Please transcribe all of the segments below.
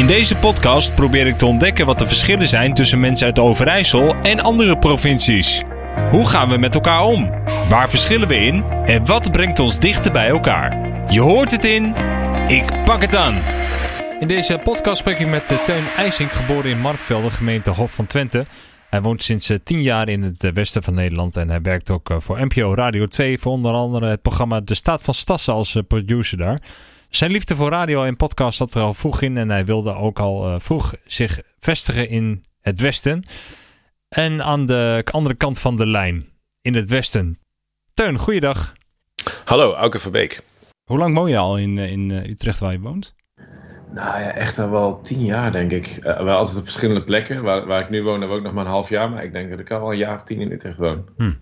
In deze podcast probeer ik te ontdekken wat de verschillen zijn tussen mensen uit Overijssel en andere provincies. Hoe gaan we met elkaar om? Waar verschillen we in? En wat brengt ons dichter bij elkaar? Je hoort het in Ik Pak Het Aan. In deze podcast spreek ik met eh, Teun IJsink, geboren in Markvelde, gemeente Hof van Twente. Hij woont sinds 10 jaar in het eh, westen van Nederland en hij werkt ook eh, voor NPO Radio 2 voor onder andere het programma De Staat van Stassen als producer daar. Zijn liefde voor radio en podcast zat er al vroeg in en hij wilde ook al vroeg zich vestigen in het westen. En aan de andere kant van de lijn, in het westen. Teun, goeiedag. Hallo, Auke Verbeek. Hoe lang woon je al in, in Utrecht waar je woont? Nou ja, echt al wel tien jaar, denk ik. Uh, wel altijd op verschillende plekken. Waar, waar ik nu woon, heb ik nog maar een half jaar. Maar ik denk dat ik al een jaar of tien in Utrecht woon. Hm.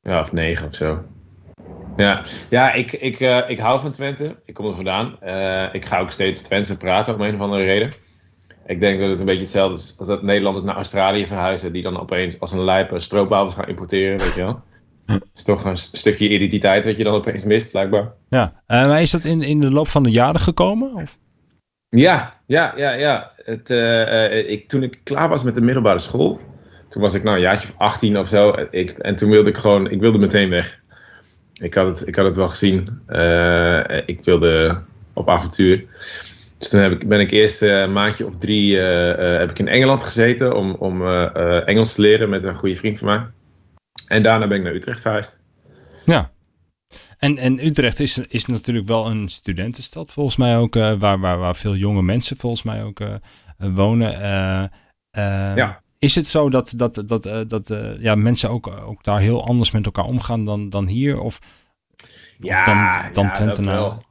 Ja, of negen of zo. Ja, ja ik, ik, uh, ik hou van Twente. Ik kom er vandaan. Uh, ik ga ook steeds Twente praten om een of andere reden. Ik denk dat het een beetje hetzelfde is als dat Nederlanders naar Australië verhuizen. Die dan opeens als een lijpe stroopwafels gaan importeren, weet je wel. Het is toch een stukje identiteit wat je dan opeens mist, blijkbaar. Ja, maar is dat in, in de loop van de jaren gekomen? Of? Ja, ja, ja, ja. Het, uh, ik, toen ik klaar was met de middelbare school, toen was ik nou een jaartje of 18 of zo. Ik, en toen wilde ik gewoon, ik wilde meteen weg. Ik had het, ik had het wel gezien. Uh, ik wilde op avontuur. Dus toen heb ik, ben ik eerst een maandje of drie heb ik in Engeland gezeten om, om Engels te leren met een goede vriend van mij. En daarna ben ik naar Utrecht verhuisd. Ja. En, en Utrecht is, is natuurlijk wel een studentenstad, volgens mij ook, waar, waar, waar veel jonge mensen volgens mij ook wonen. Ja. Is het zo dat, dat, dat, dat ja, mensen ook, ook daar heel anders met elkaar omgaan dan, dan hier? Of, ja, of dan, dan ja, Twente dat,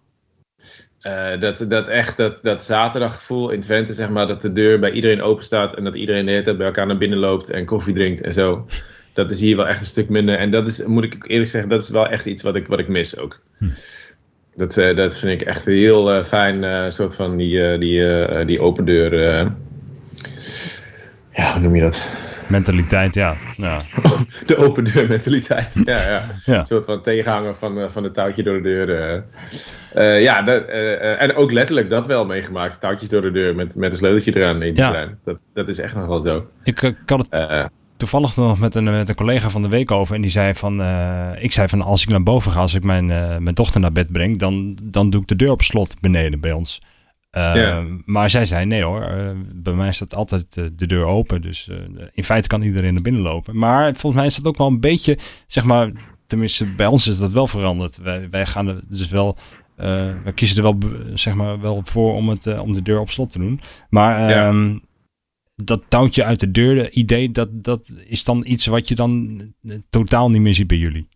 uh, dat, dat echt, dat, dat zaterdaggevoel in Twente, zeg maar, dat de deur bij iedereen open staat en dat iedereen de hele tijd bij elkaar naar binnen loopt en koffie drinkt en zo dat is hier wel echt een stuk minder. En dat is, moet ik eerlijk zeggen, dat is wel echt iets wat ik, wat ik mis ook. Hm. Dat, dat vind ik echt heel uh, fijn, soort van die, die, die open deur. Ja, hoe noem je dat? Mentaliteit, ja. ja. de open deur mentaliteit. Ja, ja. ja. Een soort van tegenhanger van, van het touwtje door de deur. ja, dat, en ook letterlijk dat wel meegemaakt. Touwtjes door de deur met, met een sleuteltje eraan. In ja. Dat, dat is echt nog wel zo. Ik, ik had het toevallig nog met een, met een collega van de week over. En die zei van, uh, ik zei van als ik naar boven ga, als ik mijn, uh, mijn dochter naar bed breng, dan, dan doe ik de deur op slot beneden bij ons. Uh, Maar zij zei nee hoor, bij mij staat altijd de deur open. Dus in feite kan iedereen naar binnen lopen. Maar volgens mij is dat ook wel een beetje, zeg maar, tenminste bij ons is dat wel veranderd. Wij, wij gaan er dus wel... we kiezen er wel, zeg maar, wel voor om, het, om de deur op slot te doen. Maar ja. Ehm, dat touwtje uit de deur idee, dat, dat is dan iets wat je dan totaal niet meer ziet bij jullie?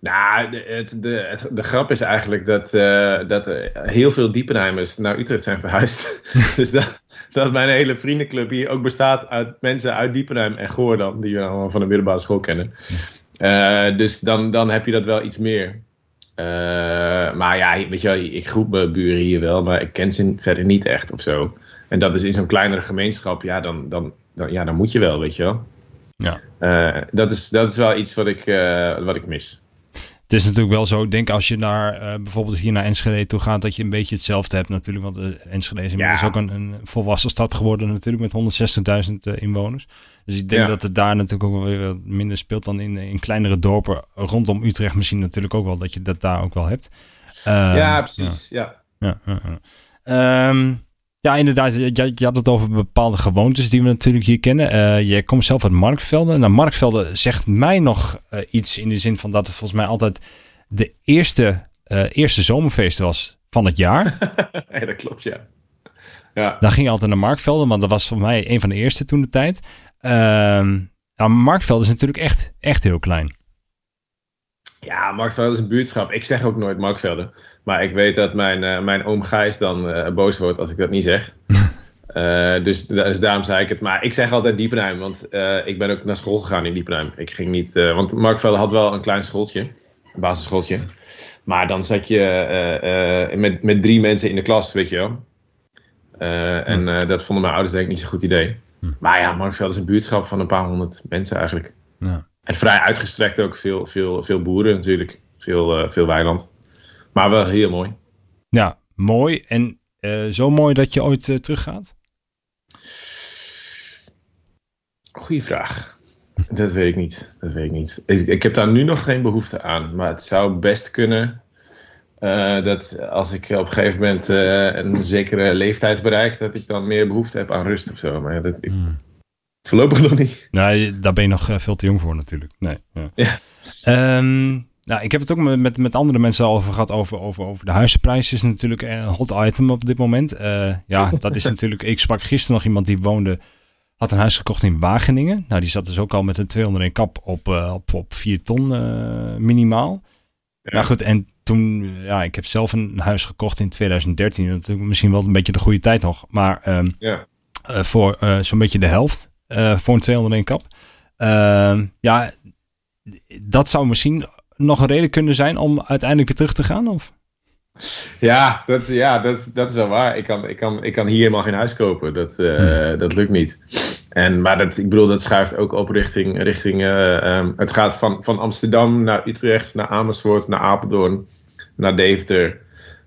Nou, de, het, de, de grap is eigenlijk dat, uh, dat heel veel Diepenheimers naar Utrecht zijn verhuisd. dus dat, dat mijn hele vriendenclub hier ook bestaat uit mensen uit Diepenheim en Goor dan, die we allemaal van de middelbare school kennen. Uh, dus dan, dan heb je dat wel iets meer. Uh, maar ja, weet je ik groep mijn buren hier wel, maar ik ken ze verder niet echt of zo. En dat is in zo'n kleinere gemeenschap, ja dan, dan, dan, ja, dan moet je wel, weet je wel. Ja. Uh, dat, is, dat is wel iets wat ik, uh, wat ik mis. Het is natuurlijk wel zo, denk als je naar uh, bijvoorbeeld hier naar Enschede toe gaat, dat je een beetje hetzelfde hebt natuurlijk. Want Enschede is inmiddels ja. ook een, een, volwassen stad geworden natuurlijk met 160.000 inwoners. Dus ik denk ja. dat het daar natuurlijk ook wel weer minder speelt dan in, in kleinere dorpen rondom Utrecht misschien natuurlijk ook wel, dat je dat daar ook wel hebt. ja, precies. Ja. ja. ja um, ja, inderdaad. Je, je, had het over bepaalde gewoontes die we natuurlijk hier kennen. Uh, je komt zelf uit Markvelden. Nou, Markvelden zegt mij nog uh, iets in de zin van dat het volgens mij altijd de eerste, uh, eerste zomerfeest was van het jaar. ja, dat klopt, ja. ja. Dan ging je altijd naar Markvelden, want dat was voor mij een van de eerste toen de tijd. Ehm, nou, Markvelden is natuurlijk echt, echt heel klein. Ja, Markvelden is een buurtschap. Ik zeg ook nooit Markvelden. Maar ik weet dat mijn, uh, mijn oom Gijs dan uh, boos wordt als ik dat niet zeg. uh, dus, dus, daarom zei ik het. Maar ik zeg altijd Diepenheim, want ik ben ook naar school gegaan in Diepenheim. Ik ging niet, want Markvelde had wel een klein schooltje, een basisschooltje. Maar dan zat je met, met drie mensen in de klas, weet je wel. en dat vonden mijn ouders denk ik niet zo'n goed idee. Hm. Maar ja, Markveld is een buurtschap van een paar honderd mensen eigenlijk. Ja. En vrij uitgestrekt ook, veel, veel, veel boeren natuurlijk. Veel, veel weiland. Maar wel heel mooi. Ja, mooi. En zo mooi dat je ooit teruggaat? Goeie vraag. Dat weet ik niet. Dat weet ik niet. Ik, ik, heb daar nu nog geen behoefte aan. Maar het zou best kunnen uh, dat als ik op een gegeven moment een zekere leeftijd bereik, dat ik dan meer behoefte heb aan rust of zo. Maar dat, ik, hmm. voorlopig nog niet. Nee, daar ben je nog veel te jong voor natuurlijk. Nee. Ja. ja. Um, nou, ik heb het ook met, met andere mensen al over gehad. Over, over, over de huizenprijs is natuurlijk een hot item op dit moment. Uh, ja, dat is natuurlijk. Ik sprak gisteren nog iemand die woonde. Had een huis gekocht in Wageningen. Nou, die zat dus ook al met een 201 kap op, uh, op, op 4 ton uh, minimaal. Ja. Nou goed, en toen, ja, ik heb zelf een huis gekocht in 2013. Dat is misschien wel een beetje de goede tijd nog. Maar um, ja. voor zo'n beetje de helft. voor een 201 kap. Ehm, ja, dat zou misschien nog een reden kunnen zijn om uiteindelijk weer terug te gaan? Of? Ja, dat, ja dat, dat is wel waar. Ik kan, ik, kan, ik kan hier helemaal geen huis kopen. Dat, uh, dat lukt niet. En, maar dat, ik bedoel, dat schuift ook op richting. richting uh, um, het gaat van, van Amsterdam naar Utrecht, naar Amersfoort, naar Apeldoorn, naar Deventer,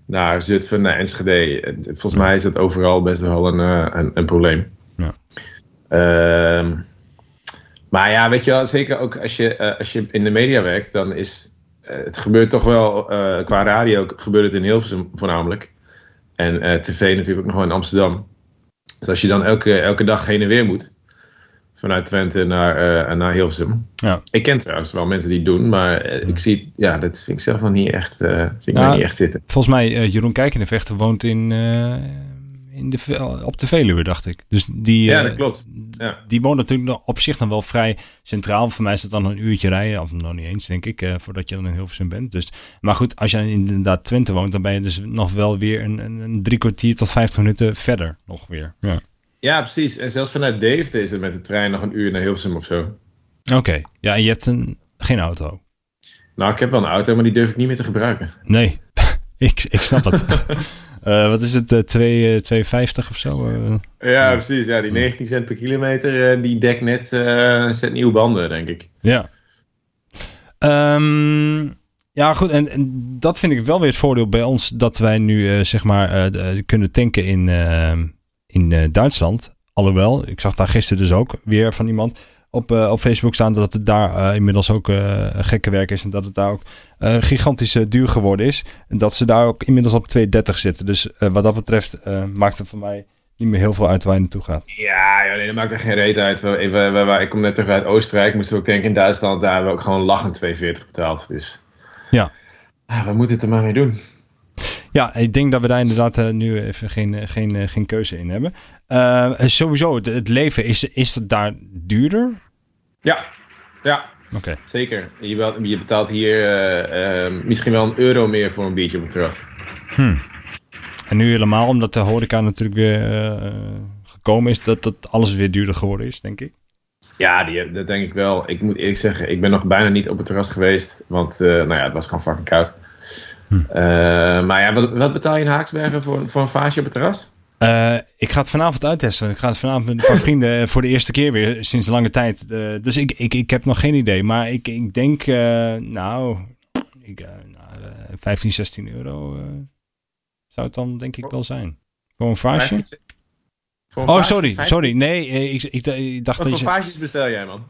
naar Zutphen, naar Enschede. Volgens mij is dat overal best wel een, uh, een, een, probleem. Ja. Uh, maar ja, weet je wel, zeker ook als je, uh, als je in de media werkt, dan is uh, het gebeurt toch wel, uh, qua radio gebeurt het in Hilversum voornamelijk. En tv natuurlijk ook nog wel in Amsterdam. Dus als je dan elke, elke dag heen en weer moet, vanuit Twente naar, naar Hilversum. Ja. Ik ken trouwens wel mensen die het doen, maar ik zie, ja, dat vind ik zelf nog niet echt, zie ik nou, niet echt zitten. Volgens mij, Jeroen Kijkenvechter woont in in de, op de Veluwe, dacht ik. Dus die, ja, dat eh, klopt. Ja. Die woont natuurlijk op zich dan wel vrij centraal. Voor mij is het dan een uurtje rijden, of nog niet eens, denk ik, uh, voordat je dan in Hilversum bent. Dus, maar goed, als je inderdaad Twente woont, dan ben je dus nog wel weer een, een, een drie kwartier tot vijftig minuten verder nog weer. Ja. ja, precies. En zelfs vanuit Deventer is het met de trein nog een uur naar Hilversum of zo. Oké, ja, en je hebt een, geen auto? Nou, ik heb wel een auto, maar die durf ik niet meer te gebruiken. Nee, ik, ik snap het. Uh, wat is het, uh, 2, uh, 2,50 of zo? Uh, ja, precies. Ja, die 19 cent per kilometer, eh, die dekt net, zet nieuwe banden, denk ik. Ja. Um, ja, goed. En, en, dat vind ik wel weer het voordeel bij ons, dat wij nu zeg maar kunnen tanken in, in Duitsland. Alhoewel, ik zag daar gisteren dus ook weer van iemand op, uh, op Facebook staan dat het daar uh, inmiddels ook uh, gekke werk is. En dat het daar ook gigantisch duur geworden is. En dat ze daar ook inmiddels op 2,30 zitten. Dus wat dat betreft maakt het voor mij niet meer heel veel uit waar je naartoe gaat. Ja, nee, dat maakt er geen reet uit. We, we, we, ik kom net terug uit Oostenrijk. Moesten we ook denken in Duitsland. Daar hebben we ook gewoon lachend 2,40 betaald. Dus ja. Ah, we moeten het er maar mee doen. Ja, ik denk dat we daar inderdaad nu even geen, geen, geen keuze in hebben. sowieso, het, het, leven, is, is het daar duurder? Ja, ja. Oké. Zeker. Je, je, betaalt hier uh, uh, misschien wel een euro meer voor een biertje op het terras. Hmm. En nu helemaal, omdat de horeca natuurlijk weer uh, gekomen is, dat, dat alles weer duurder geworden is, denk ik. Ja, die, dat denk ik wel. Ik moet eerlijk zeggen, ik ben nog bijna niet op het terras geweest, want nou ja, het was gewoon fucking koud. Hm. maar ja, wat, wat, betaal je in Haaksbergen voor, voor een vaasje op het terras? Uh, ik ga het vanavond uittesten. Ik ga het vanavond met een paar vrienden voor de eerste keer weer sinds lange tijd. Uh, dus ik, ik, ik heb nog geen idee. Maar ik, ik denk, uh, nou, ik, nou 15, 16 euro zou het dan denk ik wel zijn. Voor een vaasje? oh, sorry, sorry. Nee, ik, ik, ik dacht Wat dat je... vaasjes bestel jij, man?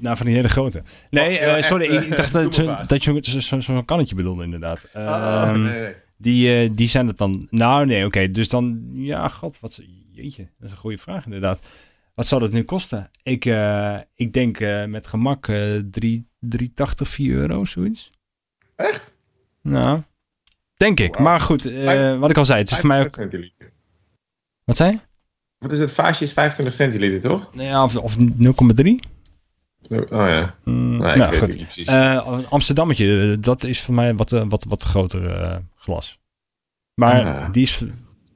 Nou, van die hele grote. Nee, oh, sorry. ik, dacht dat, dat je zo'n zo kannetje bedoelde, inderdaad. Oh, oh, nee, nee. Die, uh, die zijn het dan. Nou, nee, oké. Dus dan, ja, god, wat. Jeetje, dat is een goede vraag, inderdaad. Wat zou dat nu kosten? Ik, uh, ik denk uh, met gemak uh, 3, 3,80, 4 euro, zoiets. Echt? Nou, denk ik. Wow. Maar goed, wat ik al zei, het is voor mij ook. Centiliter. Wat zei je? Wat is het? Vaasje is 25 centiliter, toch? Ja, of, of 0,3. Oh ja. Mm, nou, nou goed. Uh, Amsterdammetje, dat is voor mij wat, wat, wat groter uh, glas. Maar die is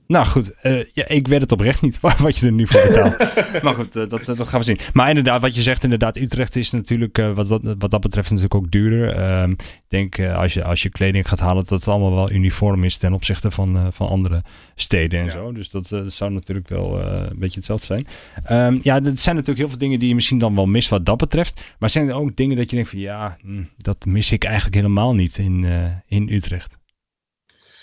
nou goed, uh, ja, ik weet het oprecht niet wat je er nu voor betaalt. maar goed, uh, dat, dat gaan we zien. Maar inderdaad, wat je zegt, inderdaad, Utrecht is natuurlijk uh, wat, wat, wat dat betreft natuurlijk ook duurder. Ehm, ik denk als, je, als je kleding gaat halen, dat het allemaal wel uniform is ten opzichte van, van andere steden en ja. zo. Dus dat, zou natuurlijk wel een beetje hetzelfde zijn. Um, ja, er zijn natuurlijk heel veel dingen die je misschien dan wel mist wat dat betreft. Maar zijn er ook dingen dat je denkt van ja, hm, dat mis ik eigenlijk helemaal niet in, in Utrecht?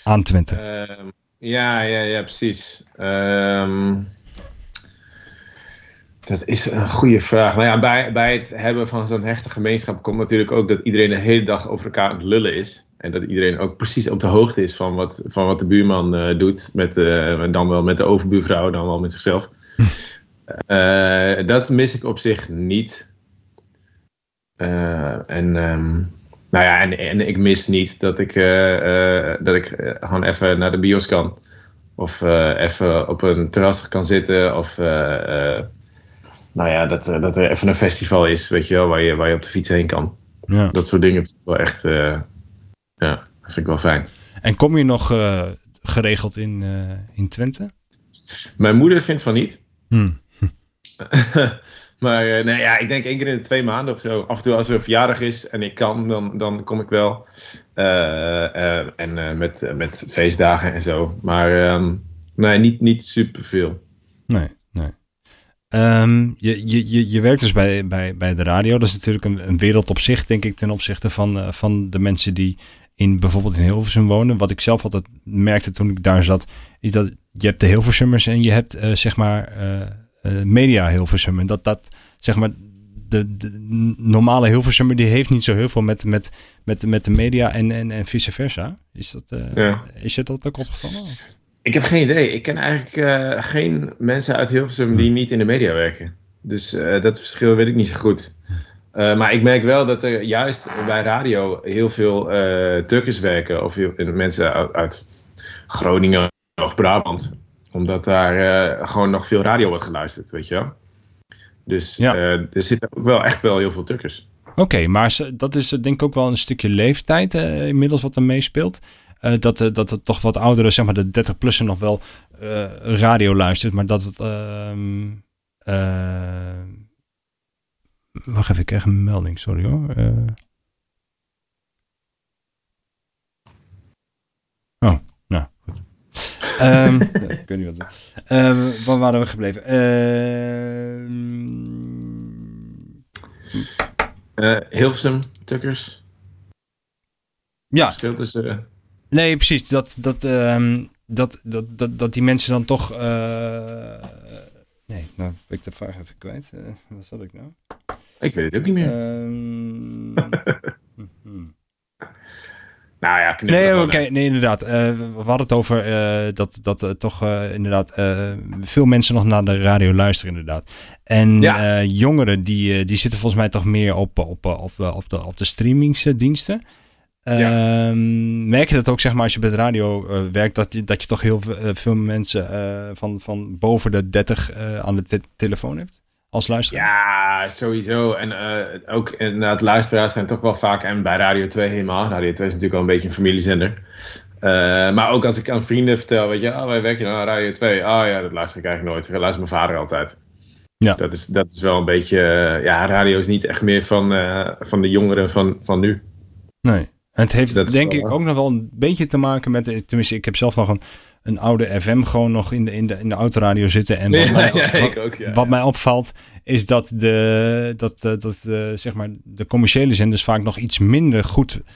Aan Twente. Ehm, Ja, ja, ja, precies. Ehm, dat is een goede vraag. Nou ja, bij, bij het hebben van zo'n hechte gemeenschap komt natuurlijk ook dat iedereen de hele dag over elkaar aan het lullen is. En dat iedereen ook precies op de hoogte is van wat, van wat de buurman uh, doet. Met, uh, dan wel met de overbuurvrouw, dan wel met zichzelf. uh, dat mis ik op zich niet. en, um, nou ja, en, en ik mis niet dat ik, dat ik gewoon even naar de bios kan. Of even op een terras kan zitten. Of nou ja, dat, dat er even een festival is, weet je wel, waar je, waar je op de fiets heen kan. Ja. Dat soort dingen wel echt ja, dat vind ik wel fijn. En kom je nog uh, geregeld in, uh, in Twente? Mijn moeder vindt van niet. Hmm. maar uh, nee, ja, ik denk één keer in de twee maanden of zo. Af en toe als er een verjaardag is en ik kan, dan, dan kom ik wel. en met, met feestdagen en zo. Maar um, nee, niet, niet superveel. Nee, nee. Um, je, je, je werkt dus bij, bij, bij de radio. Dat is natuurlijk een, een wereld op zich, denk ik, ten opzichte van, van de mensen die in bijvoorbeeld in Hilversum wonen. Wat ik zelf altijd merkte toen ik daar zat, is dat je hebt de Hilversummers en je hebt zeg maar media Hilversum. En dat dat zeg maar de, de normale Hilversummer die heeft niet zo heel veel met, met, met, met de media en, en, en vice versa. Is, dat, ja. is je dat ook opgevallen? Ik heb geen idee. Ik ken eigenlijk geen mensen uit Hilversum die hm. niet in de media werken. Dus dat verschil weet ik niet zo goed. Maar ik merk wel dat er juist bij radio heel veel Turkers werken. Of heel, mensen uit, uit, Groningen of Brabant. Omdat daar uh, gewoon nog veel radio wordt geluisterd, weet je wel. Dus ja. er zitten ook wel echt wel heel veel Turkers. Oké, okay, maar dat is denk ik ook wel een stukje leeftijd inmiddels wat er meespeelt. dat, dat het toch wat ouderen, zeg maar de 30-plussen nog wel radio luistert. Maar dat het... Ehm, Wacht even, ik krijg een melding, sorry hoor. Uh... Oh, nou, goed. um, ik weet niet wat. Uh, waar waren we gebleven? Uh, Hilversum, Tukkers. Ja. Verschil tussen... Nee, precies. Dat, dat, um, dat, dat, dat, dat die mensen dan toch... nee, nou ben ik de vraag even kwijt. wat zat ik nou? Ik weet het ook niet meer. Um... nou ja, nee, oké, nee, inderdaad. Uh, we hadden het over uh, dat, dat uh, toch inderdaad veel mensen nog naar de radio luisteren, inderdaad. En ja. jongeren die, die zitten volgens mij toch meer op, op, op, op, de, op de streamingsdiensten. Ja. Um, merk je dat ook, zeg maar, als je bij de radio werkt, dat je, dat je toch heel veel mensen van, van boven de 30 aan de te telefoon hebt? Als luisteraar? Ja, sowieso. En uh, ook inderdaad, luisteraars zijn toch wel vaak, en bij Radio 2 helemaal. Radio 2 is natuurlijk wel een beetje een familiezender. Uh, maar ook als ik aan vrienden vertel, weet je, oh, wij werken aan Radio 2. Oh ja, dat luister ik eigenlijk nooit. Dat luistert mijn vader altijd. Ja. Dat, is, dat is wel een beetje, uh, ja, radio is niet echt meer van, van de jongeren van, van nu. Nee. En het heeft denk ik ook nog wel een beetje te maken met, tenminste ik heb zelf nog een, een oude FM gewoon nog in de, in de, in de autoradio zitten. En wat, mij, wat, ook, ja, wat mij opvalt is dat de, dat, dat, dat de, zeg maar, de commerciële zenders vaak nog iets minder goed uh,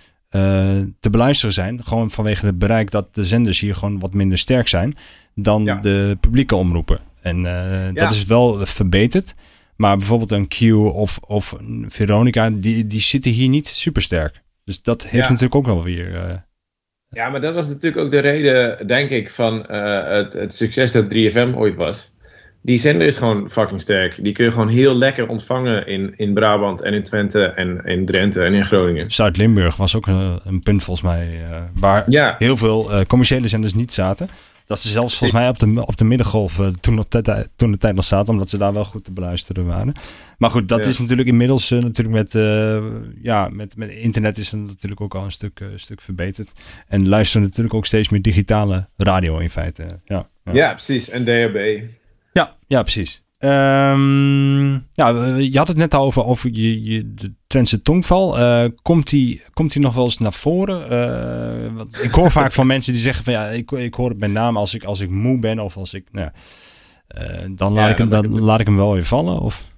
te beluisteren zijn. Gewoon vanwege het bereik dat de zenders hier gewoon wat minder sterk zijn dan de publieke omroepen. En uh, dat is wel verbeterd. Maar bijvoorbeeld een Q of, of Veronica, die, die zitten hier niet super sterk. Dus dat heeft natuurlijk ook wel weer... Uh, ja, maar dat was natuurlijk ook de reden, denk ik, van uh, het, het, succes dat 3FM ooit was. Die zender is gewoon fucking sterk. Die kun je gewoon heel lekker ontvangen in, in Brabant en in Twente en in Drenthe en in Groningen. Zuid-Limburg was ook een, een, punt volgens mij uh, waar ja. heel veel commerciële zenders niet zaten. Dat ze zelfs volgens mij op de, op de middengolf uh, toen, nog toen de tijd nog zaten, omdat ze daar wel goed te beluisteren waren. Maar goed, dat is natuurlijk inmiddels uh, natuurlijk met, uh, ja, met, met internet is het natuurlijk ook al een stuk, stuk verbeterd. En luisteren natuurlijk ook steeds meer digitale radio in feite. Ja, ja. ja precies. En DHB. Ja, ja precies. Um, ja, je had het net al over, over je, je, de Twentse tongval. Uh, komt, die, komt die nog wel eens naar voren? Uh, want ik hoor vaak van mensen die zeggen van ja, ik, ik hoor het met name als ik, als ik moe ben of als ik. Nou, uh, dan, laat, ik hem, dan laat ik hem wel weer vallen. Of?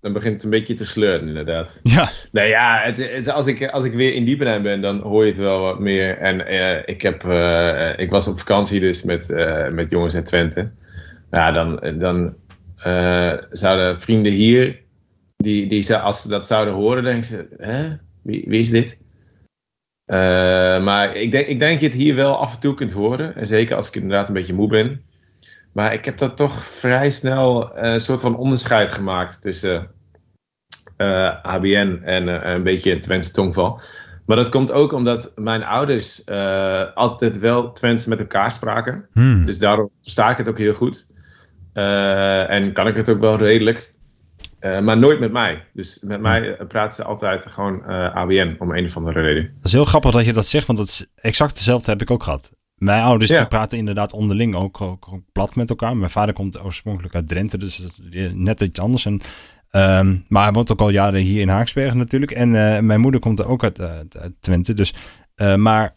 dan begint het een beetje te sleuren, inderdaad. Ja. Nee, ja, het, het, als, ik, als ik weer in Diepenheim ben, dan hoor je het wel wat meer. En ik, heb, ik was op vakantie dus met, met jongens uit Twente. Ja, dan, dan zouden vrienden hier, die, die, als ze dat zouden horen, denken ze, hè, wie, wie is dit? maar ik denk, ik denk dat je het hier wel af en toe kunt horen. En zeker als ik inderdaad een beetje moe ben. Maar ik heb dat toch vrij snel een soort van onderscheid gemaakt tussen ABN en een beetje Twentse tongval. Maar dat komt ook omdat mijn ouders uh, altijd wel Twents met elkaar spraken. Hmm. Dus daarom versta ik het ook heel goed. Uh, en kan ik het ook wel redelijk. Uh, maar nooit met mij. Dus met mij praten ze altijd gewoon ABN om een of andere reden. Dat is heel grappig dat je dat zegt, want dat is exact hetzelfde heb ik ook gehad. Mijn ouders ja. die praten inderdaad onderling ook, ook, ook, plat met elkaar. Mijn vader komt oorspronkelijk uit Drenthe, dus dat is net iets anders. En Um, maar hij woont ook al jaren hier in Haaksbergen natuurlijk. En uh, mijn moeder komt er ook uit, uit, uit Twente. Dus, uh, maar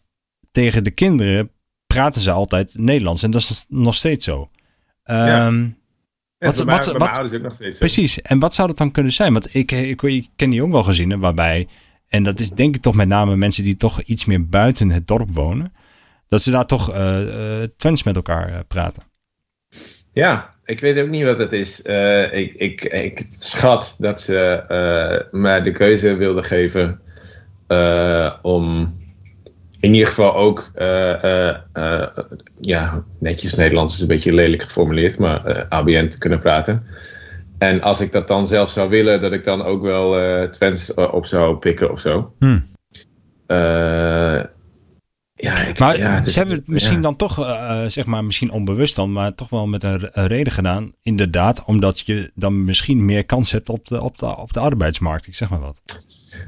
tegen de kinderen praten ze altijd Nederlands. En dat is nog steeds zo. Um, ja. Wat, ja, wat, wat, mijn ouders ook nog steeds Precies. En wat zou dat dan kunnen zijn? Want ik, ik, ik ken die ook wel gezinnen waarbij... En dat is denk ik toch met name mensen die toch iets meer buiten het dorp wonen. Dat ze daar toch uh, Twents met elkaar praten. Ja, ik weet ook niet wat het is. Ik, ik, ik schat dat ze mij de keuze wilden geven om in ieder geval ook, ja, netjes Nederlands is een beetje lelijk geformuleerd, maar ABN te kunnen praten. En als ik dat dan zelf zou willen, dat ik dan ook wel Twents op zou pikken of zo. Hmm. Ja, ik, maar ja, ze hebben het misschien dan toch, uh, zeg maar, misschien onbewust dan, maar toch wel met een, een, reden gedaan. Inderdaad, omdat je dan misschien meer kans hebt op de, op de, op de arbeidsmarkt. Ik zeg maar wat.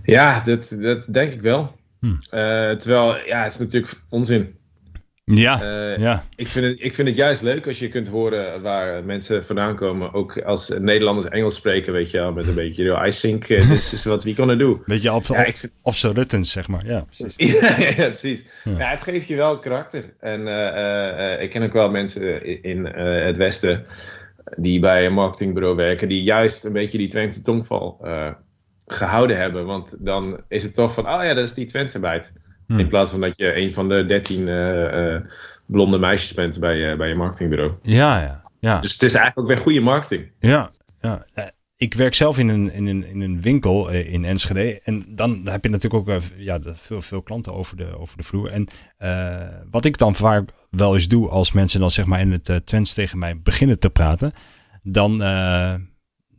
Ja, dat, dat denk ik wel. Hm. Uh, terwijl, ja, het is natuurlijk onzin. Ja, uh, ja. Ik vind, het, ik vind het juist leuk als je kunt horen waar mensen vandaan komen. Ook als Nederlanders Engels spreken, weet je wel, met een beetje door I think uh, this is what we gonna do. Beetje op, ja, op, of zo Ruttens, zeg maar. Ja, precies. ja, ja, precies. Ja. het geeft je wel karakter. En uh, ik ken ook wel mensen in het Westen die bij een marketingbureau werken, die juist een beetje die Twentse tongval gehouden hebben. Want dan is het toch van, oh ja, dat is die Twentse bijt. Hmm. In plaats van dat je een van de dertien uh, uh, blonde meisjes bent bij, uh, bij je marketingbureau. Ja, ja, ja. Dus het is eigenlijk ook weer goede marketing. Ja, ja. Ik werk zelf in een, in een, in een winkel in Enschede. En dan heb je natuurlijk ook ja, veel, veel klanten over de, over de vloer. En wat ik dan vaak wel eens doe als mensen dan zeg maar in het uh, Twents tegen mij beginnen te praten. Dan,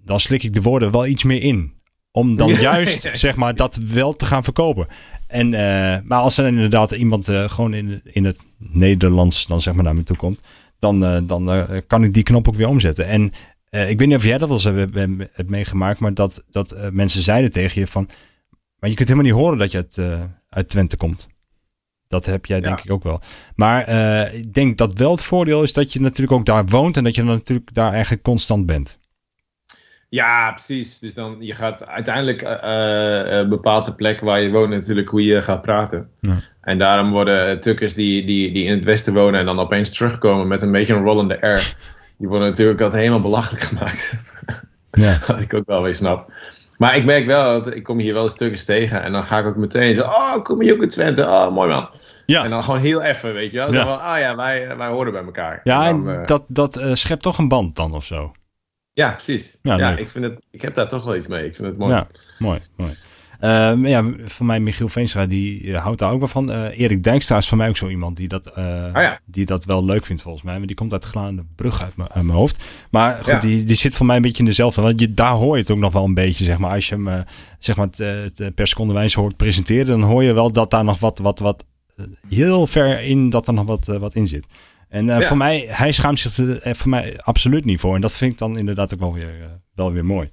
dan slik ik de woorden wel iets meer in. Om dan juist, zeg maar, dat wel te gaan verkopen. En, uh, maar als er inderdaad iemand uh, gewoon in, in het Nederlands dan zeg maar naar me toe komt, dan, uh, dan kan ik die knop ook weer omzetten. En ik weet niet of jij dat wel eens hebt meegemaakt, maar dat, dat mensen zeiden tegen je van, maar je kunt helemaal niet horen dat je uit, uit Twente komt. Dat heb jij denk ik ook wel. Maar ik denk dat wel het voordeel is dat je natuurlijk ook daar woont en dat je dan natuurlijk daar eigenlijk constant bent. Ja, precies. Dus dan je gaat uiteindelijk uh, uh, bepaalt de plek waar je woont natuurlijk hoe je gaat praten. Ja. En daarom worden tukkers die, die, die in het westen wonen en dan opeens terugkomen met een beetje een rollende R. Die worden natuurlijk altijd helemaal belachelijk gemaakt. Ja. Wat ik ook wel weer snap. Maar ik merk wel, dat ik kom hier wel eens tukkers tegen en dan ga ik ook meteen zo, oh, kom je ook in Twente? Oh, mooi man. Ja. En dan gewoon heel even, weet je wel. Ja. van, ah ja, wij, wij horen bij elkaar. Ja, en, dan, en dat, dat uh, schept toch een band dan of zo? Ja, precies. Ja, ja ik, vind het, ik heb daar toch wel iets mee. Ik vind het mooi. Ja, mooi, mooi. Uh, ja, van mij Michiel Veenstra, die uh, houdt daar ook wel van. Uh, Erik Dijkstra is van mij ook zo iemand die dat, oh, ja. die dat wel leuk vindt volgens mij. Maar die komt uit Glaande Brug uit, uit mijn hoofd. Maar goed, ja. die, die zit voor mij een beetje in dezelfde. Want je, daar hoor je het ook nog wel een beetje, zeg maar. Als je hem zeg maar, het, het per seconde wijze hoort presenteren, dan hoor je wel dat daar nog wat, wat, wat heel ver in, dat er nog wat, wat in zit. En uh, ja. voor mij, hij schaamt zich er uh, voor mij absoluut niet voor. En dat vind ik dan inderdaad ook wel weer, uh, wel weer mooi.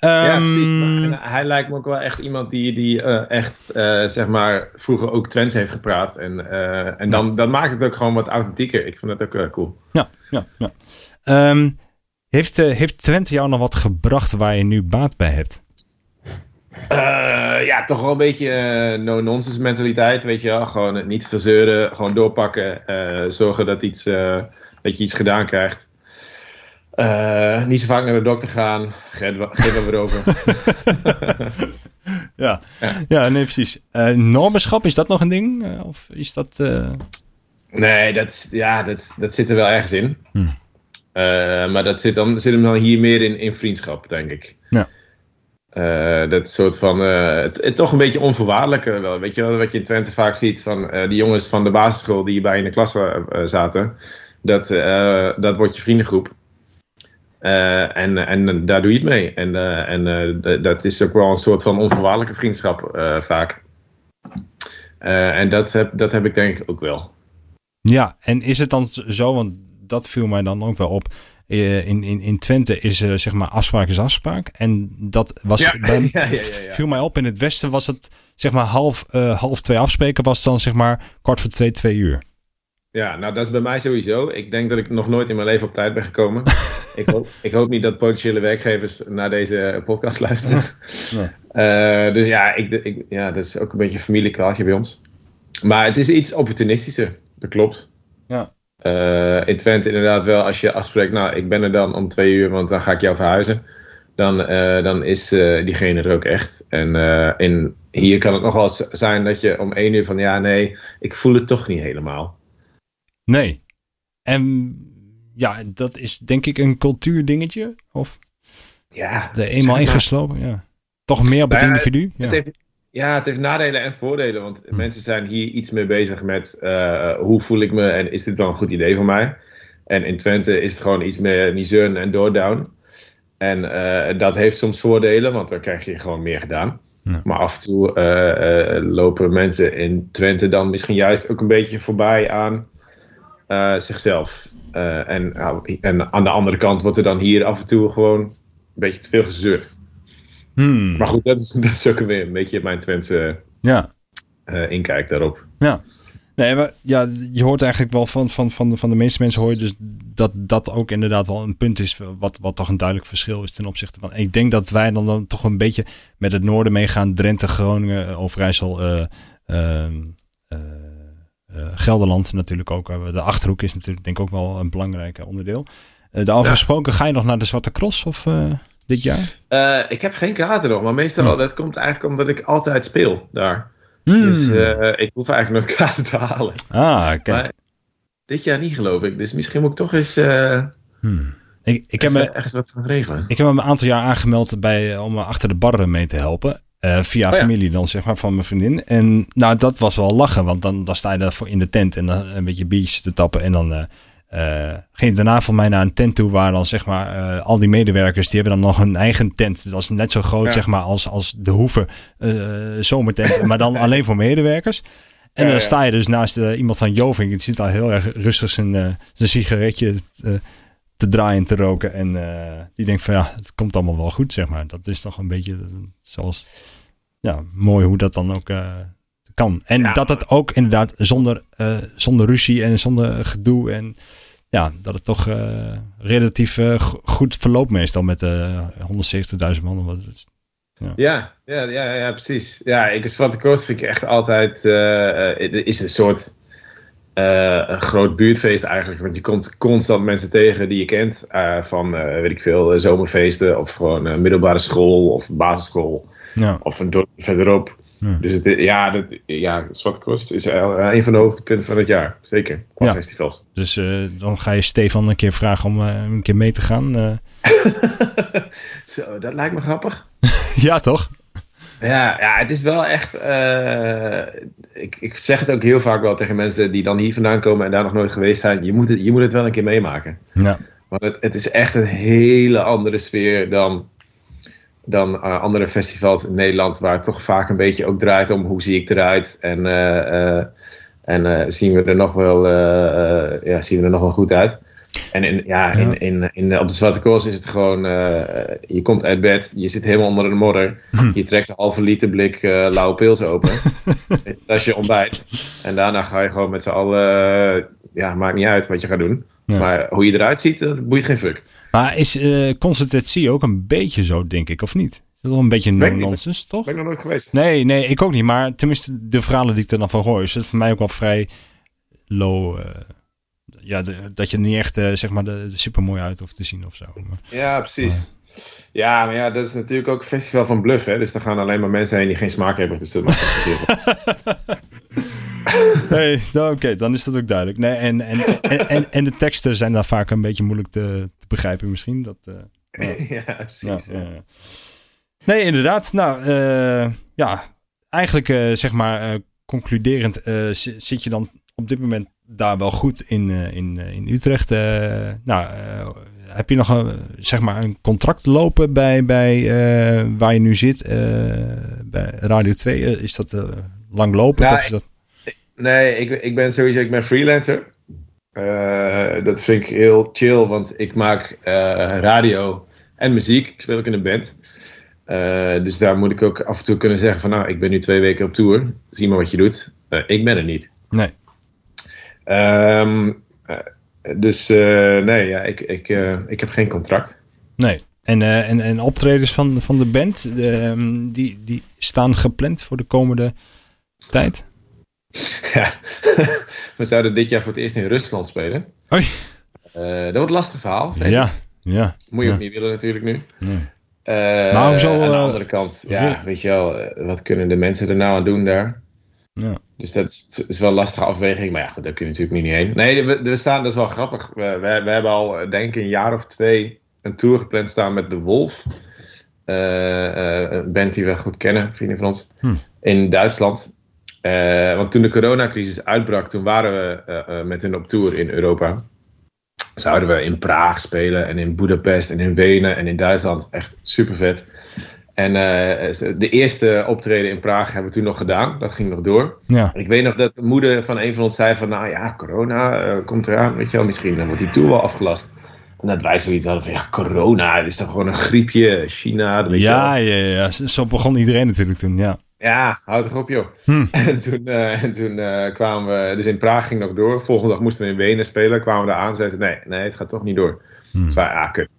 Um, ja, precies. Maar, hij lijkt me ook wel echt iemand die, die echt, zeg maar, vroeger ook Twents heeft gepraat. En, en dan, ja. dan maakt het ook gewoon wat authentieker. Ik vind dat ook cool. Ja, ja, ja. Um, heeft, heeft Twente jou nog wat gebracht waar je nu baat bij hebt? Uh, ja, toch wel een beetje uh, no-nonsense mentaliteit, weet je wel. Gewoon niet verzeuren, gewoon doorpakken. Uh, zorgen dat, iets, dat je iets gedaan krijgt. Niet zo vaak naar de dokter gaan. Geef er weer over. ja. ja. Ja. nee, precies. Normenschap, is dat nog een ding? Of is dat... Nee, dat, ja, dat, dat zit er wel ergens in. Hm. maar dat zit, dan, zit hem dan hier meer in, in vriendschap, denk ik. Ja. Dat soort van... Het, het, toch een beetje onvoorwaardelijk wel. Weet je wat je in Twente vaak ziet van die jongens van de basisschool die bij in de klas zaten. Dat, dat wordt je vriendengroep. En, en daar doe je het mee. En, en dat is ook wel een soort van onvoorwaardelijke vriendschap vaak. en dat heb, dat heb ik denk ik ook wel. Ja, en is het dan zo, want dat viel mij dan ook wel op. In, in, in Twente is zeg maar afspraak is afspraak. En dat was ja, bij, ja, ja, viel mij op. In het westen was het zeg maar half, half twee afspreken. Was dan zeg maar kwart voor twee, twee uur. Ja, nou dat is bij mij sowieso. Ik denk dat ik nog nooit in mijn leven op tijd ben gekomen. ik, hoop, ik hoop niet dat potentiële werkgevers naar deze podcast luisteren. Nee. Uh, dus ja, ik, ik, ja, dat is ook een beetje een bij ons. Maar het is iets opportunistischer, dat klopt. Ja. Uh, in Twente inderdaad wel, als je afspreekt, nou ik ben er dan om twee uur, want dan ga ik jou verhuizen. Dan, uh, dan is diegene er ook echt. En in, hier kan het nog wel zijn dat je om één uur van ja, nee, ik voel het toch niet helemaal. Nee. En ja, dat is denk ik een cultuurdingetje. Of ja, de eenmaal ingeslopen. Ja. Toch meer op het individu. Ja. Het heeft, ja, het heeft nadelen en voordelen. Want hm. mensen zijn hier iets meer bezig met uh, hoe voel ik me en is dit wel een goed idee voor mij. En in Twente is het gewoon iets meer nizern en doordown. En uh, dat heeft soms voordelen, want dan krijg je gewoon meer gedaan. Ja. Maar af en toe uh, lopen mensen in Twente dan misschien juist ook een beetje voorbij aan zichzelf. En, en aan de andere kant wordt er dan hier af en toe gewoon een beetje te veel gezeurd. Hmm. Maar goed, dat is, dat is ook weer een beetje mijn Twentse ja. Uh, inkijk daarop. Ja. Nee, maar ja, je hoort eigenlijk wel van, van, van, de, van de meeste mensen hoor je dus dat dat ook inderdaad wel een punt is wat, wat toch een duidelijk verschil is ten opzichte van. Ik denk dat wij dan, dan toch een beetje met het noorden meegaan, Drenthe, Groningen, Overijssel, uh, Gelderland natuurlijk ook. Eh, de Achterhoek is natuurlijk denk ik ook wel een belangrijk onderdeel. Uh, daarover gesproken, ga je nog naar de Zwarte Cross of dit jaar? ik heb geen kaarten nog, maar meestal oh. dat komt eigenlijk omdat ik altijd speel daar. Hmm. Dus ik hoef eigenlijk nooit kaarten te halen. Ah, kijk. Maar dit jaar niet geloof ik, dus misschien moet ik toch eens... Hmm. Ik, ik heb me, ergens wat van regelen. Ik heb me een aantal jaar aangemeld bij, om achter de barren mee te helpen. Uh, via oh, familie dan, zeg maar, van mijn vriendin. En nou, dat was wel lachen, want dan, dan sta je daarvoor in de tent en dan een beetje biertjes te tappen. En dan uh, ging daarna van mij naar een tent toe waar dan, zeg maar, al die medewerkers, die hebben dan nog een eigen tent. Dat was net zo groot, zeg maar, als, als de Hoeve zomertent, maar dan alleen voor medewerkers. En dan sta je dus naast iemand van Joving, die zit al heel erg rustig zijn, zijn sigaretje te draaien, te roken. En die denkt van ja, het komt allemaal wel goed, zeg maar. Dat is toch een beetje zoals ja, mooi hoe dat dan ook kan. En dat het ook inderdaad zonder, uh, zonder ruzie en zonder gedoe en ja, dat het toch uh, relatief goed verloopt meestal met de 170.000 man. Ja. Ja, ja, ja, ja, precies. Ja, ik Zwarte Coast vind ik echt altijd, het is een soort een groot buurtfeest eigenlijk. Want je komt constant mensen tegen die je kent. van, weet ik veel, zomerfeesten of gewoon middelbare school of basisschool. Ja. Of een dorp verderop. Ja. Dus het, ja, dat, ja, Zwarte is een van de hoogtepunten van het jaar. Zeker, qua festivals. Dus uh, dan ga je Stefan een keer vragen om uh, een keer mee te gaan. Uh. Zo, dat lijkt me grappig. ja, toch? Ja, ja, het is wel echt. ik, ik zeg het ook heel vaak wel tegen mensen die dan hier vandaan komen en daar nog nooit geweest zijn. Je moet het, je moet het wel een keer meemaken. Ja. Want het, het is echt een hele andere sfeer dan dan uh, andere festivals in Nederland, waar het toch vaak een beetje ook draait om hoe zie ik eruit en, uh, uh, en zien we er nog wel, ja, zien we er nog wel goed uit. En in, ja, In, in, in, op de Zwarte Koers is het gewoon, je komt uit bed, je zit helemaal onder de modder, hm. je trekt een halve liter blik lauwe pils open, dat is je ontbijt. En daarna ga je gewoon met z'n allen, ja, maakt niet uit wat je gaat doen. Maar hoe je eruit ziet, dat boeit geen fuck. Maar is uh, consultatie ook een beetje zo, denk ik, of niet? Is dat wel een beetje nonsens, toch? Ben ik nog nooit geweest. Nee, nee, ik ook niet. Maar tenminste, de verhalen die ik er dan van hoor, is het voor mij ook wel vrij low. Uh, ja, dat je er niet echt zeg maar de, super mooi uit hoeft te zien of zo. Maar, ja, precies. Ja, maar ja, dat is natuurlijk ook een festival van bluff, hè. Dus daar gaan alleen maar mensen heen die geen smaak hebben. Dus dat Nee, nou, oké, dan is dat ook duidelijk. Nee, en, en, en, en, de teksten zijn daar vaak een beetje moeilijk te, te begrijpen misschien. Dat, ja, precies. Ja, ja. Nee, inderdaad. Nou, uh, ja, eigenlijk uh, zeg maar uh, concluderend zit je dan op dit moment daar wel goed in, in, in Utrecht. nou, heb je nog een, zeg maar een contract lopen bij, bij waar je nu zit? bij Radio 2, is dat langlopend? Ja, of is dat... Nee, ik, ik ben sowieso ik ben freelancer. dat vind ik heel chill, want ik maak radio en muziek. Ik speel ook in een band. Uh, dus daar moet ik ook af en toe kunnen zeggen van nou, ik ben nu twee weken op tour. Zie maar wat je doet. Ik ben er niet. Nee. Um, uh, dus nee, ja, ik, ik, ik heb geen contract. Nee. En, en, en optredens van, van de band, ehm, die, die staan gepland voor de komende tijd? Ja, we zouden dit jaar voor het eerst in Rusland spelen. Oei. dat wordt een lastig verhaal. Ja, ja. Moet je ook niet willen natuurlijk nu. Nee. Uh, maar hoezo, aan de andere kant, ja, weet je wel, wat kunnen de mensen er nou aan doen daar? Ja. Dus dat is, is wel een lastige afweging, maar ja, goed, daar kun je natuurlijk niet heen. Nee, we, we staan, dat is wel grappig. We, we, we, hebben al, denk ik, een jaar of twee een tour gepland staan met De Wolf. Uh, een band die we goed kennen, vrienden van ons, hm. in Duitsland. Want toen de coronacrisis uitbrak, toen waren we met hun op tour in Europa zouden we in Praag spelen en in Budapest en in Wenen en in Duitsland. Echt super vet. En uh, de eerste optreden in Praag hebben we toen nog gedaan. Dat ging nog door. Ja. Ik weet nog dat de moeder van een van ons zei van... Nou ja, corona uh, komt eraan, weet je wel. Misschien dan wordt die tour wel afgelast. En dat wij zoiets hadden van... Ja, corona, het is toch gewoon een griepje. China, weet ja, je wel. Ja, ja, zo begon iedereen natuurlijk toen, ja. Ja, houd toch op joh. Hm. En toen, uh, en toen uh, kwamen we, dus in Praag ging nog door. Volgende dag moesten we in Wenen spelen. Kwamen we daar aan zeiden nee, nee, het gaat toch niet door. Hm. Dus wij, ah, kut.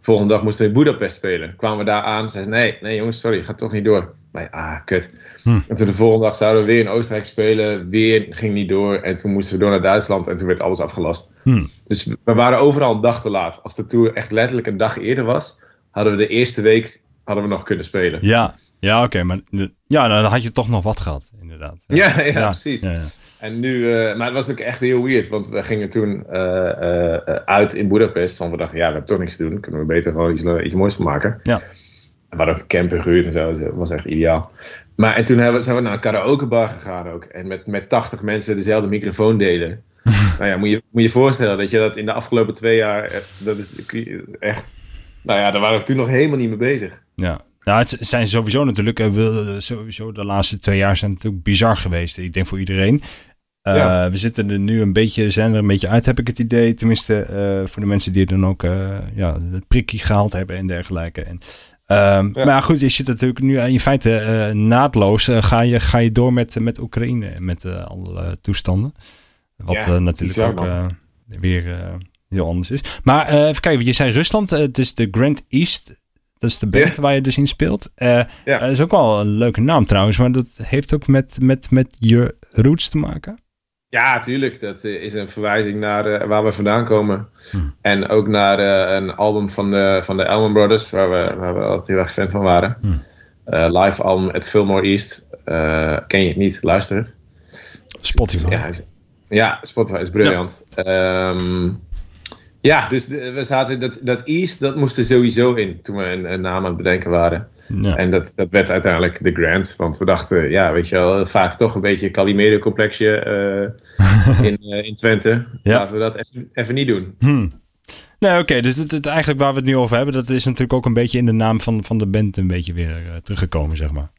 Volgende dag moesten we in Budapest spelen. Kwamen we daar aan, zeiden nee, nee jongens, sorry, het gaat toch niet door. Maar ah, kut. Hm. En toen de volgende dag zouden we weer in Oostenrijk spelen. Weer ging niet door. En toen moesten we door naar Duitsland en toen werd alles afgelast. Hm. Dus we waren overal een dag te laat. Als de tour echt letterlijk een dag eerder was, hadden we de eerste week hadden we nog kunnen spelen. Ja, ja, oké, maar ja, dan had je toch nog wat gehad, inderdaad. Ja, ja, ja precies. Ja, en nu, uh, maar het was ook echt heel weird, want we gingen toen uh, uh, uit in Budapest. Want we dachten, ja, we hebben toch niks te doen, kunnen we beter gewoon iets, iets moois van maken. Ja. We hadden ook een camper gehuurd en zo, dus dat was echt ideaal. Maar en toen hebben, zijn we naar een karaokebar gegaan ook. En met, met 80 mensen dezelfde microfoon delen. nou ja, moet je moet je voorstellen dat je dat in de afgelopen twee jaar, dat is echt, nou ja, daar waren we toen nog helemaal niet mee bezig. Ja, nou, het zijn sowieso natuurlijk, uh, sowieso de laatste twee jaar zijn natuurlijk bizar geweest. Ik denk voor iedereen. Uh, Ja. We zitten er nu een beetje, zijn er een beetje uit, heb ik het idee. Tenminste, uh, voor de mensen die dan ook ja, het prikkie gehaald hebben en dergelijke. En, um, ja. Maar goed, je zit natuurlijk nu in feite naadloos. ga, je, ga je door met, met Oekraïne en met alle toestanden. Wat ja, natuurlijk ook weer heel anders is. Maar even kijken, je zei Rusland, het is de Grand East dat is de band waar je dus in speelt. Uh, ja. Dat is ook wel een leuke naam trouwens, maar dat heeft ook met, met, met je roots te maken. Ja, tuurlijk. Dat is een verwijzing naar uh, waar we vandaan komen. Hm. En ook naar uh, een album van de, van de Allman Brothers, waar we, waar we altijd heel erg fan van waren. Hm. live album at Fillmore East. ken je het niet? Luister het. Spotify. Ja, ja Spotify is briljant. Ja. Um, ja, dus de, we zaten, dat, dat East, dat moest er sowieso in toen we een, een naam aan het bedenken waren. Ja. En dat, dat werd uiteindelijk de Grand. Want we dachten, ja, weet je wel, vaak toch een beetje Calimero-complexje uh, in, uh, in Twente. Ja. Laten we dat even, even niet doen. Hmm. Nee, oké. Okay, dus het, het, eigenlijk waar we het nu over hebben, dat is natuurlijk ook een beetje in de naam van, van de band een beetje weer uh, teruggekomen, zeg maar.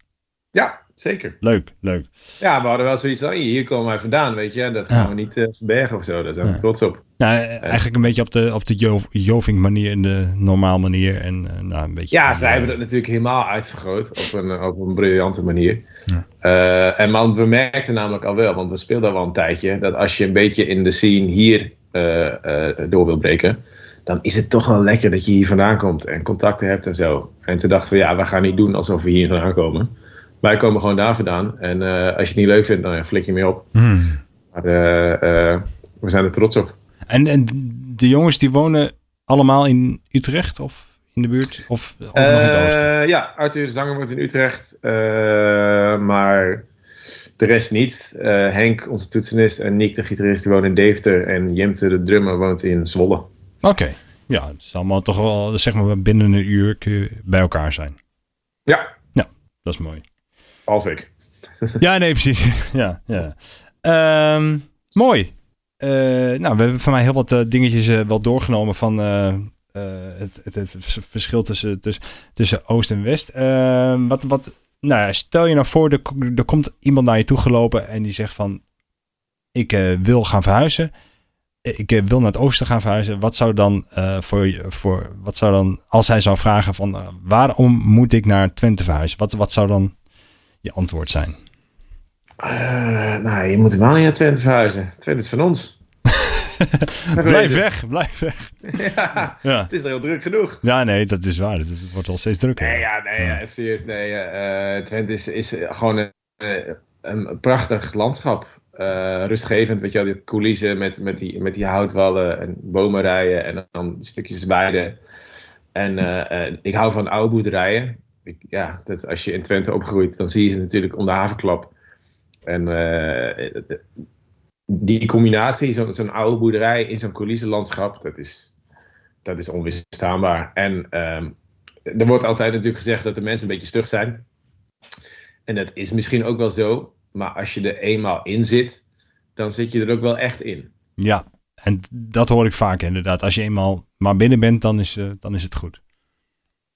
Ja, zeker. Leuk, leuk. Ja, we hadden wel zoiets van, hier komen wij vandaan, weet je. Dat gaan Ja. we niet verbergen of zo. Daar zijn we trots op. Nou, eigenlijk een beetje op de, op de Jo- Joving manier, in de normaal manier. En uh, nou, een beetje. Ja, zij hebben dat natuurlijk helemaal uitvergroot op een, op een briljante manier. Ja. Uh, en man, we merkten namelijk al wel, want we speelden al wel een tijdje, dat als je een beetje in de scene hier uh, door wil breken, dan is het toch wel lekker dat je hier vandaan komt en contacten hebt en zo. En toen dachten we, ja, we gaan niet doen alsof we hier vandaan komen. Wij komen gewoon daar vandaan. En als je het niet leuk vindt, dan ja, flik je mee op. Hmm. Maar we zijn er trots op. En, en de jongens die wonen allemaal in Utrecht of in de buurt? Of nog in het oosten? ja, Arthur Zanger woont in Utrecht. maar de rest niet. Henk, onze toetsenist, en Nick, de gitarist, die wonen in Deventer. En Jemte, de drummer, woont in Zwolle. Oké. Ja, het is allemaal toch wel, zeg maar, binnen een uur bij elkaar zijn. Ja. Ja, dat is mooi. Half ik. ja, nee, precies. ja, ja. Um, mooi. Uh, nou, we hebben van mij heel wat uh, dingetjes uh, wel doorgenomen van het, het, het, verschil tussen, tussen, tussen Oost en West. Ehm, wat, wat, nou, stel je nou voor, er, er komt iemand naar je toe gelopen en die zegt van, ik wil gaan verhuizen ik eh, wil naar het oosten gaan verhuizen. Wat zou dan uh, voor, voor wat zou dan, als hij zou vragen van waarom moet ik naar Twente verhuizen? Wat, wat zou dan je antwoord zijn? Uh, nou, je moet niet naar Twente verhuizen. Twente is van ons. blijf weg, blijf weg. ja, ja, het is er heel druk genoeg. Ja, nee, dat is waar. Het wordt wel steeds drukker. Nee, ja, nee, ja. serieus. Nee, Twente is, is gewoon een, een prachtig landschap uh, rustgevend. Weet je wel, die coulissen met, met, die, met die houtwallen en bomenrijen en dan stukjes weiden. En uh, ik hou van oude boerderijen. Ik, ja, dat, als je in Twente opgroeit, dan zie je ze natuurlijk om de havenklap. En die combinatie, zo'n zo oude boerderij in zo'n coulissenlandschap, dat is, dat is onweerstaanbaar. En um, er wordt altijd natuurlijk gezegd dat de mensen een beetje stug zijn. En dat is misschien ook wel zo. Maar als je er eenmaal in zit, dan zit je er ook wel echt in. Ja, en dat hoor ik vaak inderdaad. Als je eenmaal maar binnen bent, dan is, uh, dan is het goed.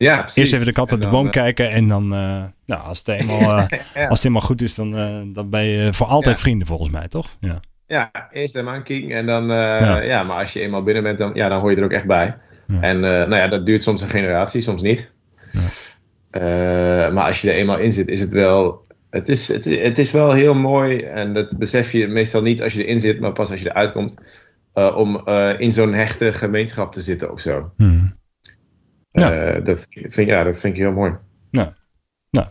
Ja, precies. Eerst even de kat uit de boom uh, kijken en dan, uh, nou, als, het eenmaal, ja. als het eenmaal goed is, dan, dan ben je voor altijd ja. vrienden volgens mij, toch? Ja, ja eerst een aanking en dan, ja. ja. maar als je eenmaal binnen bent, dan, ja, dan hoor je er ook echt bij. En nou ja, dat duurt soms een generatie, soms niet. maar als je er eenmaal in zit, is het wel het is, het, het is wel heel mooi en dat besef je meestal niet als je erin zit, maar pas als je eruit komt, uh, om uh, in zo'n hechte gemeenschap te zitten of zo. Hmm. Ja. Uh, dat, vind, ja, dat vind ik heel mooi. Nou, nou.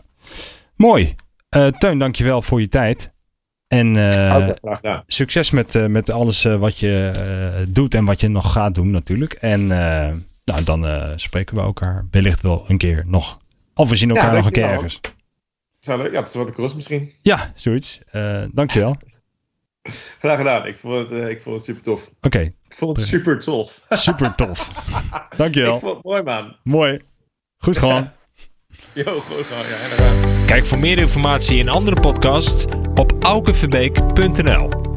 mooi. Teun, dankjewel voor je tijd. En okay, succes met, met alles wat je doet en wat je nog gaat doen natuurlijk. En nou, dan spreken we elkaar wellicht wel een keer nog. Of we zien elkaar ja, nog een keer ergens. Zou leuk. Ja, wat de cross misschien. Ja, zoiets. Uh, dankjewel. Graag gedaan. Ik vond het, uh, ik vond het super tof. Oké. Okay. Ik vond het super tof. Super tof. dankjewel. Ik vond het mooi, man. Mooi. Goed gewoon. Jo, goed gewoon. Ja, inderdaad. Kijk voor meer informatie en andere podcasts op aukenverbeek.nl